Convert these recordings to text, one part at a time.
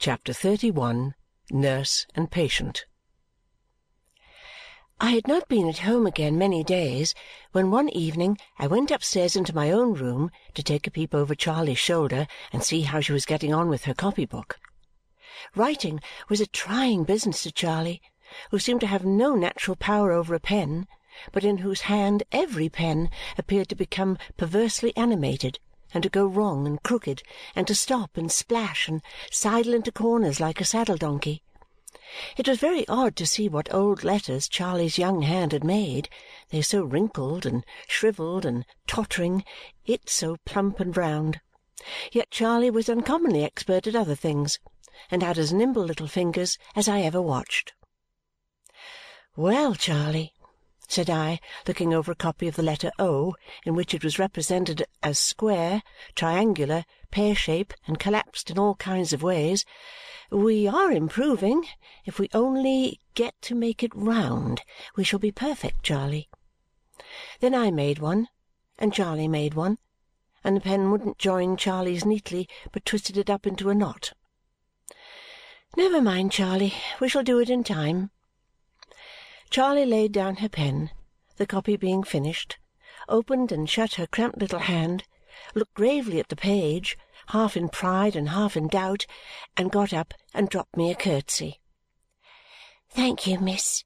Chapter 31 Nurse and Patient I had not been at home again many days when one evening I went upstairs into my own room to take a peep over Charley's shoulder and see how she was getting on with her copy book. Writing was a trying business to Charley, who seemed to have no natural power over a pen, but in whose hand every pen appeared to become perversely animated, and to go wrong and crooked, and to stop and splash and sidle into corners like a saddle-donkey. It was very odd to see what old letters Charley's young hand had made, they so wrinkled and shrivelled and tottering, it so plump and round. Yet Charley was uncommonly expert at other things, and had as nimble little fingers as I ever watched. "Well, Charley," said I, looking over a copy of the letter O, in which it was represented as square, triangular, pear shape, and collapsed in all kinds of ways. We are improving. If we only get to make it round, we shall be perfect, Charley." Then I made one, and Charley made one, and the pen wouldn't join Charley's neatly, but twisted it up into a knot. Never mind, Charley, we shall do it in time. Charley laid down her pen, the copy being finished, opened and shut her cramped little hand, looked gravely at the page, half in pride and half in doubt, and got up and dropped me a curtsy. "Thank you, miss.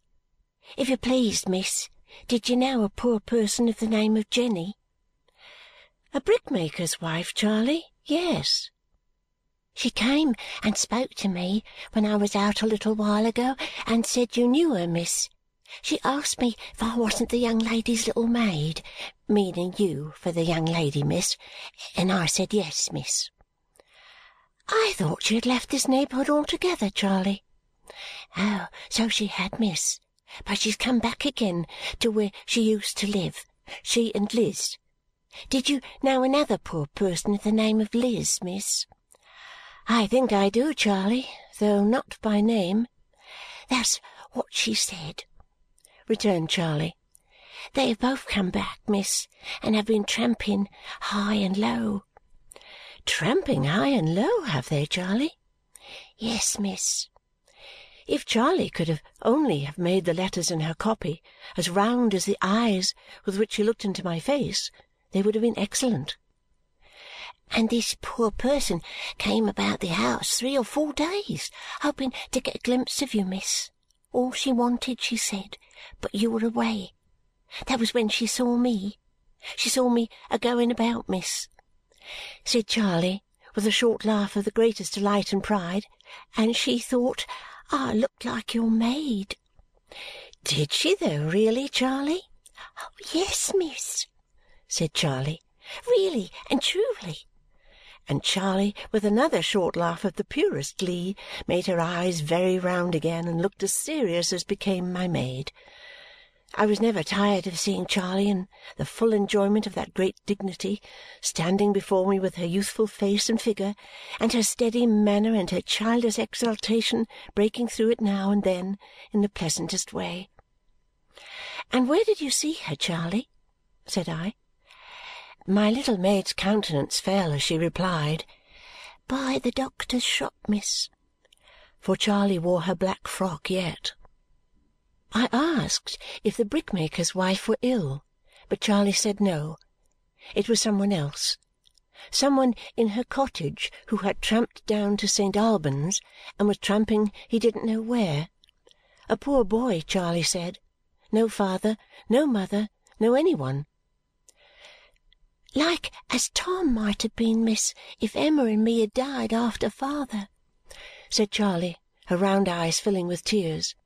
If you please, miss, did you know a poor person of the name of Jenny?" "A brickmaker's wife, Charley? Yes." "She came and spoke to me when I was out a little while ago and said you knew her, miss. She asked me if I wasn't the young lady's little maid, meaning you for the young lady, miss, and I said yes, miss. I thought she had left this neighbourhood altogether, Charley. Oh, so she had, miss, but she's come back again to where she used to live, she and Liz. Did you know another poor person of the name of Liz, miss? I think I do, Charley, though not by name. That's what she said, returned Charley. They have both come back, miss, and have been tramping high and low. Tramping high and low, have they, Charley? Yes, miss. If Charley could have only have made the letters in her copy as round as the eyes with which she looked into my face, they would have been excellent. And this poor person came about the house three or four days, hoping to get a glimpse of you, miss. All she wanted, she said, but you were away. That was when she saw me. She saw me a going about, miss said Charley with a short laugh of the greatest delight and pride, and she thought ah, I looked like your maid. Did she though, really, Charley? Oh, yes, miss, said Charley. Really and truly. And Charley, with another short laugh of the purest glee, made her eyes very round again and looked as serious as became my maid. I was never tired of seeing Charley in the full enjoyment of that great dignity, standing before me with her youthful face and figure, and her steady manner and her childish exultation breaking through it now and then in the pleasantest way. "And where did you see her, Charley?" said I. My little maid's countenance fell as she replied, "By the doctor's shop, miss." For Charley wore her black frock yet. I asked if the brickmaker's wife were ill, but Charley said no. It was some one else. Some one in her cottage who had tramped down to St. Albans and was tramping he didn't know where. A poor boy, Charley said. No father, no mother, no any one. Like as Tom might have been, miss, if Emma and me had died after father, said Charley, her round eyes filling with tears.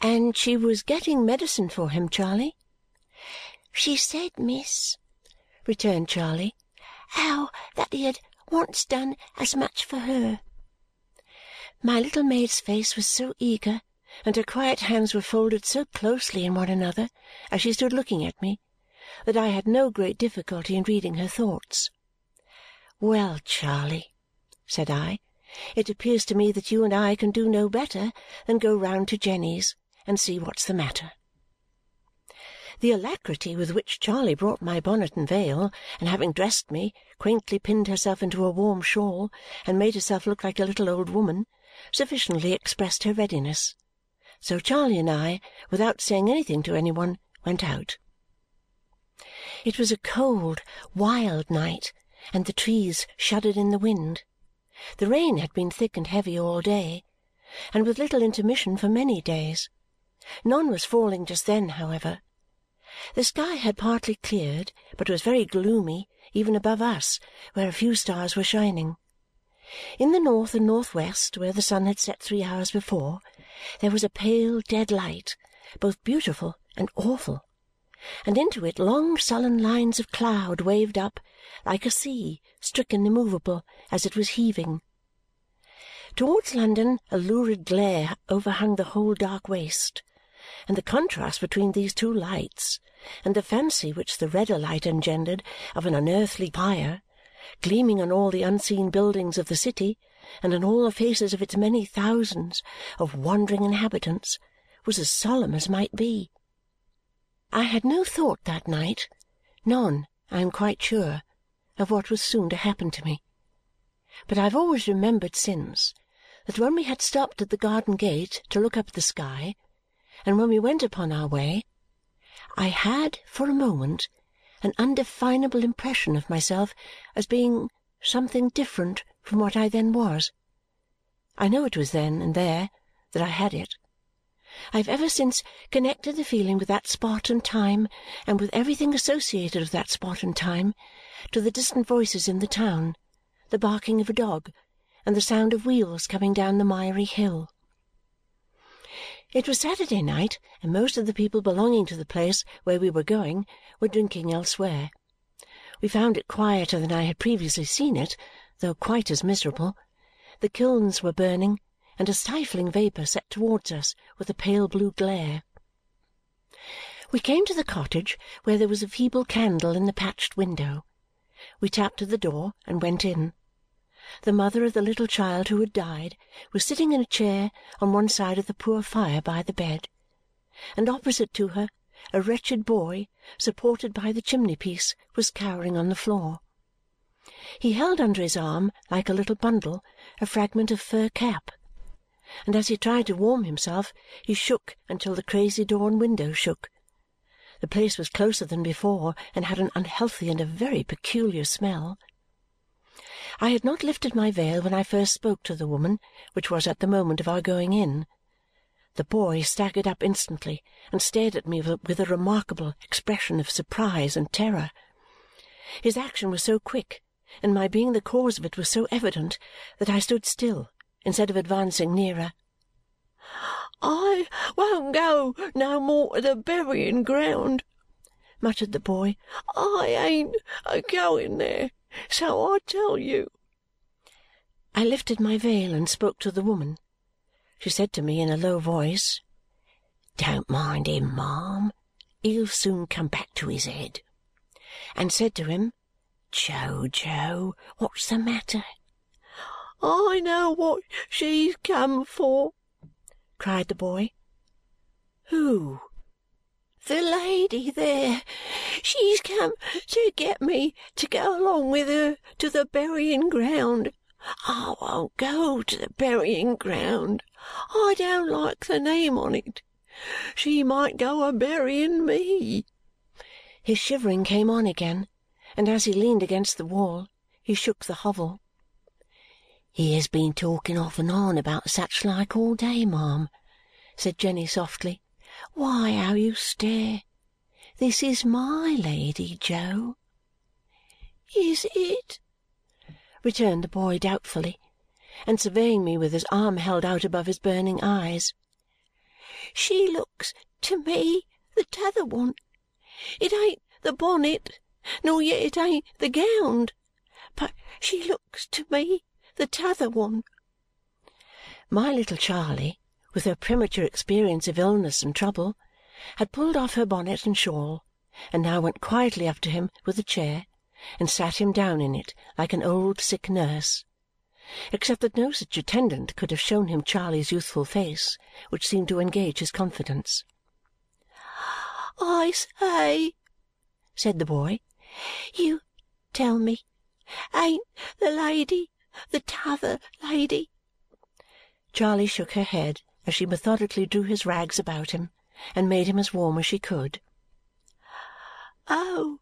And she was getting medicine for him, Charley? She said, miss, returned Charley, how that he had once done as much for her. My little maid's face was so eager, and her quiet hands were folded so closely in one another as she stood looking at me, I had no great difficulty in reading her thoughts. Well, Charley, said I, it appears to me that you and I can do no better than go round to Jenny's and see what's the matter. The alacrity with which Charley brought my bonnet and veil, and having dressed me, quaintly pinned herself into a warm shawl and made herself look like a little old woman, sufficiently expressed her readiness. So Charley and I, without saying anything to any one, went out. It was a cold, wild night, and the trees shuddered in the wind. The rain had been thick and heavy all day, and with little intermission for many days. None was falling just then, however. The sky had partly cleared, but was very gloomy even above us, where a few stars were shining. In the north and north west, where the sun had set three hours before, there was a pale dead light, both beautiful and awful, and into it long sullen lines of cloud waved up, like a sea stricken immovable as it was heaving. Towards London a lurid glare overhung the whole dark waste, and the contrast between these two lights, and the fancy which the redder light engendered of an unearthly fire, gleaming on all the unseen buildings of the city and on all the faces of its many thousands of wandering inhabitants, was as solemn as might be. I had no thought that night, none, I am quite sure, of what was soon to happen to me. But I have always remembered since that when we had stopped at the garden gate to look up at the sky, and when we went upon our way, I had for a moment an undefinable impression of myself as being something different from what I then was. I know it was then and there that I had it. I have ever since connected the feeling with that spot and time, and with everything associated with that spot and time, to the distant voices in the town, the barking of a dog, and the sound of wheels coming down the miry hill. It was Saturday night, and most of the people belonging to the place where we were going were drinking elsewhere. We found it quieter than I had previously seen it, though quite as miserable. The kilns were burning, and a stifling vapour set towards us with a pale blue glare. We came to the cottage, where there was a feeble candle in the patched window. We tapped at the door and went in. The mother of the little child who had died was sitting in a chair on one side of the poor fire by the bed, and opposite to her a wretched boy, supported by the chimney-piece, was cowering on the floor. He held under his arm, like a little bundle, a fragment of fur cap, and as he tried to warm himself, he shook until the crazy door and window shook. The place was closer than before and had an unhealthy and a very peculiar smell. I had not lifted my veil when I first spoke to the woman, which was at the moment of our going in. The boy staggered up instantly and stared at me with a remarkable expression of surprise and terror. His action was so quick, and my being the cause of it was so evident, that I stood still instead of advancing nearer. "I won't go no more to the burying ground," muttered the boy. "I ain't a going there. So I tell you." I lifted my veil and spoke to the woman. She said to me in a low voice, "Don't mind him, ma'am. He'll soon come back to his head." And said to him, "Jo, Jo, what's the matter?" "I know what she's come for!" cried the boy. "Who?" The lady there. She's come to get me to go along with her to the burying ground. Oh, I won't go to the burying ground. I don't like the name on it. She might go a burying me." His shivering came on again, and as he leaned against the wall, he shook the hovel. "He has been talking off and on about such like all day, ma'am," said Jenny softly. Why, how you stare! This is my Lady, Jo. "Is it?" returned the boy doubtfully, and surveying me with his arm held out above his burning eyes. "She looks to me the t'other one. It ain't the bonnet, nor yet it ain't the gownd, but she looks to me the t'other one." My little Charley with her premature experience of illness and trouble, had pulled off her bonnet and shawl and now went quietly up to him with a chair and sat him down in it like an old sick nurse, except that no such attendant could have shown him Charley's youthful face, which seemed to engage his confidence. I say, said the boy, you tell me, ain't the lady the t'other lady? Charley shook her head as she methodically drew his rags about him and made him as warm as she could. Oh,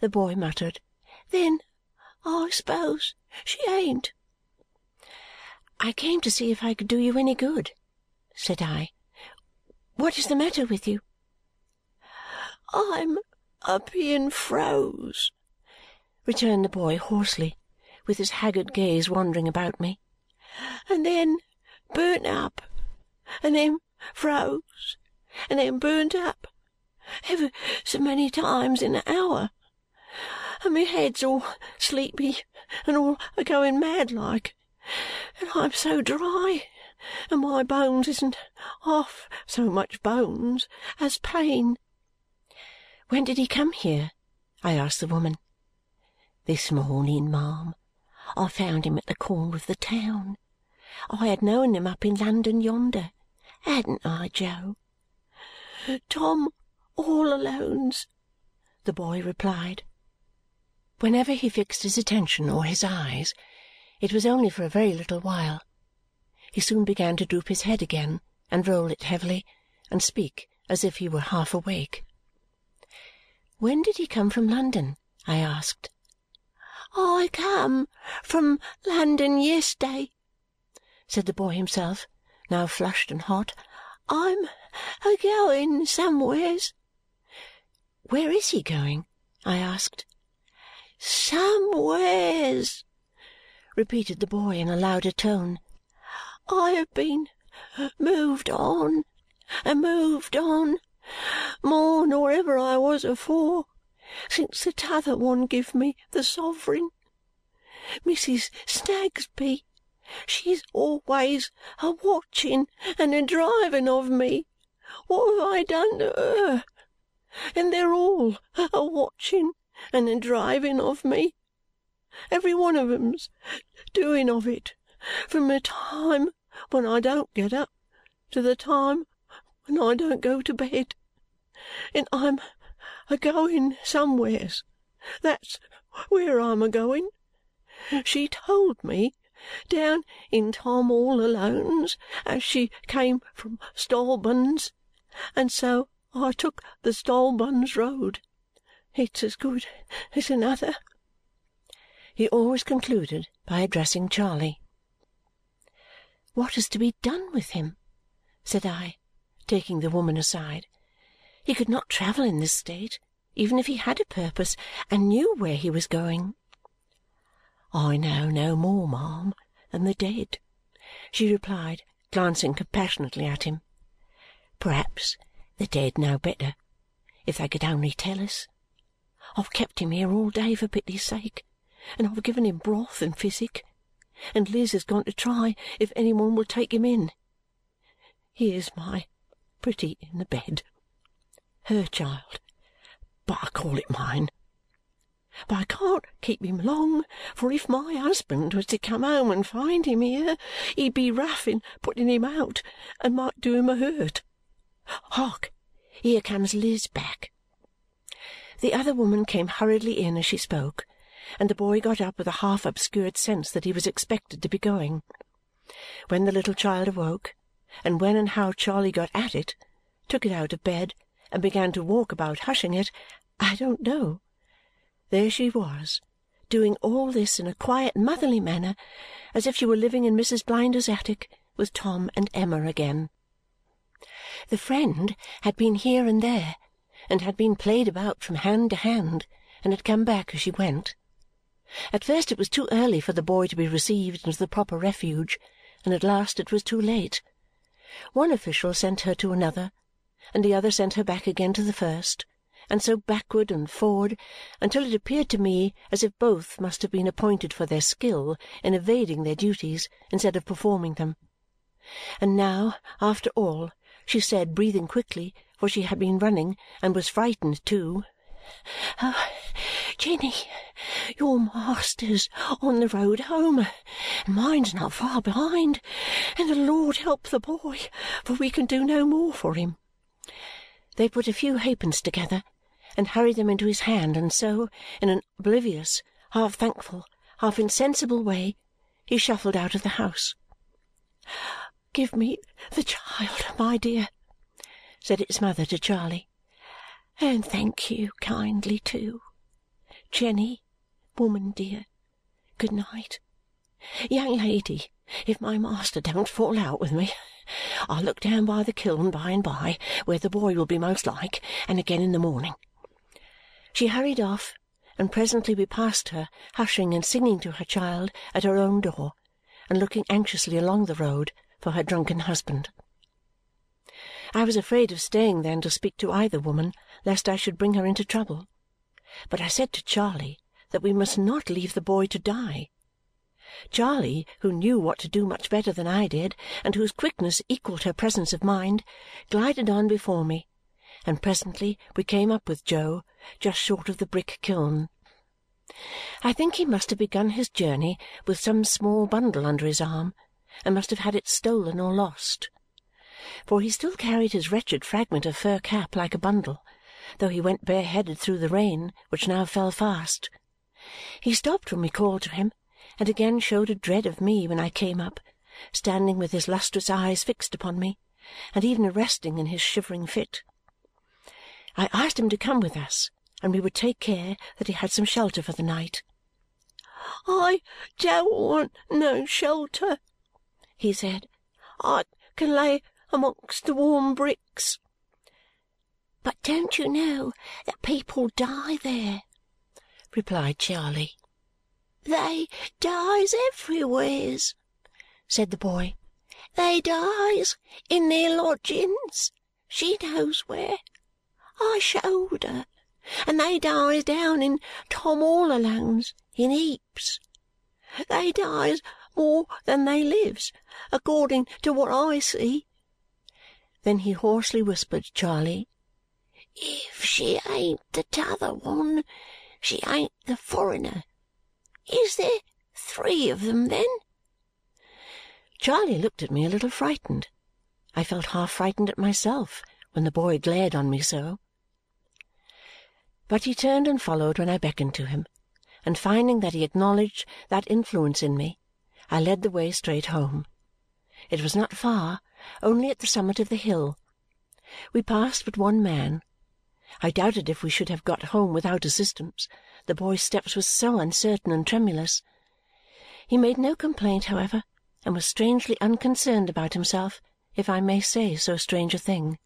the boy muttered. Then I suppose she ain't. I came to see if I could do you any good, said I. What is the matter with you? I'm a being froze, returned the boy hoarsely, with his haggard gaze wandering about me, and then burnt up, and then froze, and then burnt up, ever so many times in an hour, and my head's all sleepy and all a going mad like, and I'm so dry, and my bones isn't half so much bones as pain. When did he come here? I asked the woman. This morning, ma'am. I found him at the corner of the town. I had known him up in London yonder, hadn't I, Jo? Tom all Alone's, the boy replied. Whenever he fixed his attention or his eyes, it was only for a very little while. He soon began to droop his head again, and roll it heavily, and speak as if he were half awake. When did he come from London? I asked. I come from London yes'day, said the boy himself, now flushed and hot. I'm a going somewheres. Where is he going? I asked. Somewheres, repeated the boy in a louder tone. I have been moved on and moved on more nor ever I was afore since the t'other one give me the sovereign. Mrs. Snagsby, she's always a watching and a driving of me. What have I done to her? And they're all a watching and a driving of me. Every one of 'em's doing of it from the time when I don't get up to the time when I don't go to bed. And I'm a going somewheres. That's where I'm a going. She told me down in Tom all Alone's as she came from Stolbuns, and so I took the Stolbuns Road. It's as good as another. He always concluded by addressing Charley. What is to be done with him? said I, taking the woman aside. He could not travel in this state, even if he had a purpose and knew where he was going. I know no more, ma'am, than the dead, she replied, glancing compassionately at him. Perhaps the dead know better, if they could only tell us. I've kept him here all day for pity's sake, and I've given him broth and physic, and Liz has gone to try if any one will take him in. Here's my pretty in the bed. Her child, but I call it mine. But I can't keep him long, for if my husband was to come home and find him here, he'd be rough in putting him out and might do him a hurt. Hark! Here comes Liz back. The other woman came hurriedly in as she spoke, and the boy got up with a half obscured sense that he was expected to be going. When the little child awoke, and when and how Charley got at it, took it out of bed, and began to walk about hushing it, I don't know. There she was, doing all this in a quiet motherly manner, as if she were living in Mrs. Blinder's attic with Tom and Emma again. The friend had been here and there, and had been played about from hand to hand, and had come back as she went. At first it was too early for the boy to be received into the proper refuge, and at last it was too late. One official sent her to another, and the other sent her back again to the first, and so backward and forward until it appeared to me as if both must have been appointed for their skill in evading their duties instead of performing them. And now, after all, she said, breathing quickly, for she had been running and was frightened too, "Oh, Jenny, your master's on the road home, and mine's not far behind, and the Lord help the boy, for we can do no more for him." They put a few halfpence together and hurried them into his hand, and so, in an oblivious, half thankful, half insensible way, he shuffled out of the house. "Give me the child, my dear," said its mother to Charley, "and thank you kindly too. Jenny, woman dear, good night. Young lady, if my master don't fall out with me, I'll look down by the kiln by and by, where the boy will be most like, and again in the morning. She hurried off, and presently we passed her, hushing and singing to her child at her own door, and looking anxiously along the road for her drunken husband. I was afraid of staying then to speak to either woman, lest I should bring her into trouble. But I said to Charley that we must not leave the boy to die. Charley, who knew what to do much better than I did, and whose quickness equalled her presence of mind, glided on before me and presently we came up with Jo just short of the brick kiln. I think he must have begun his journey with some small bundle under his arm and must have had it stolen or lost. For he still carried his wretched fragment of fur cap like a bundle, though he went bareheaded through the rain, which now fell fast. He stopped when we called to him, and again showed a dread of me when I came up, standing with his lustrous eyes fixed upon me, and even arresting in his shivering fit. I asked him to come with us, and we would take care that he had some shelter for the night. "I don't want no shelter," he said. "I can lay amongst the warm bricks." "But don't you know that people die there?" replied Charley. "They dies everywheres," said the boy. "They dies in their lodgings. She knows where. I showed her. And they dies down in Tom all Alone's in heaps. They dies more than they lives, according to what I see." Then he hoarsely whispered Charley, "If she ain't the t'other one, she ain't the foreigner. Is there three of them, then?" Charley looked at me a little frightened. I felt half frightened at myself when the boy glared on me so. But he turned and followed when I beckoned to him, and finding that he acknowledged that influence in me, I led the way straight home. It was not far, only at the summit of the hill. We passed but one man. I doubted if we should have got home without assistance, the boy's steps were so uncertain and tremulous. He made no complaint, however, and was strangely unconcerned about himself, if I may say so strange a thing.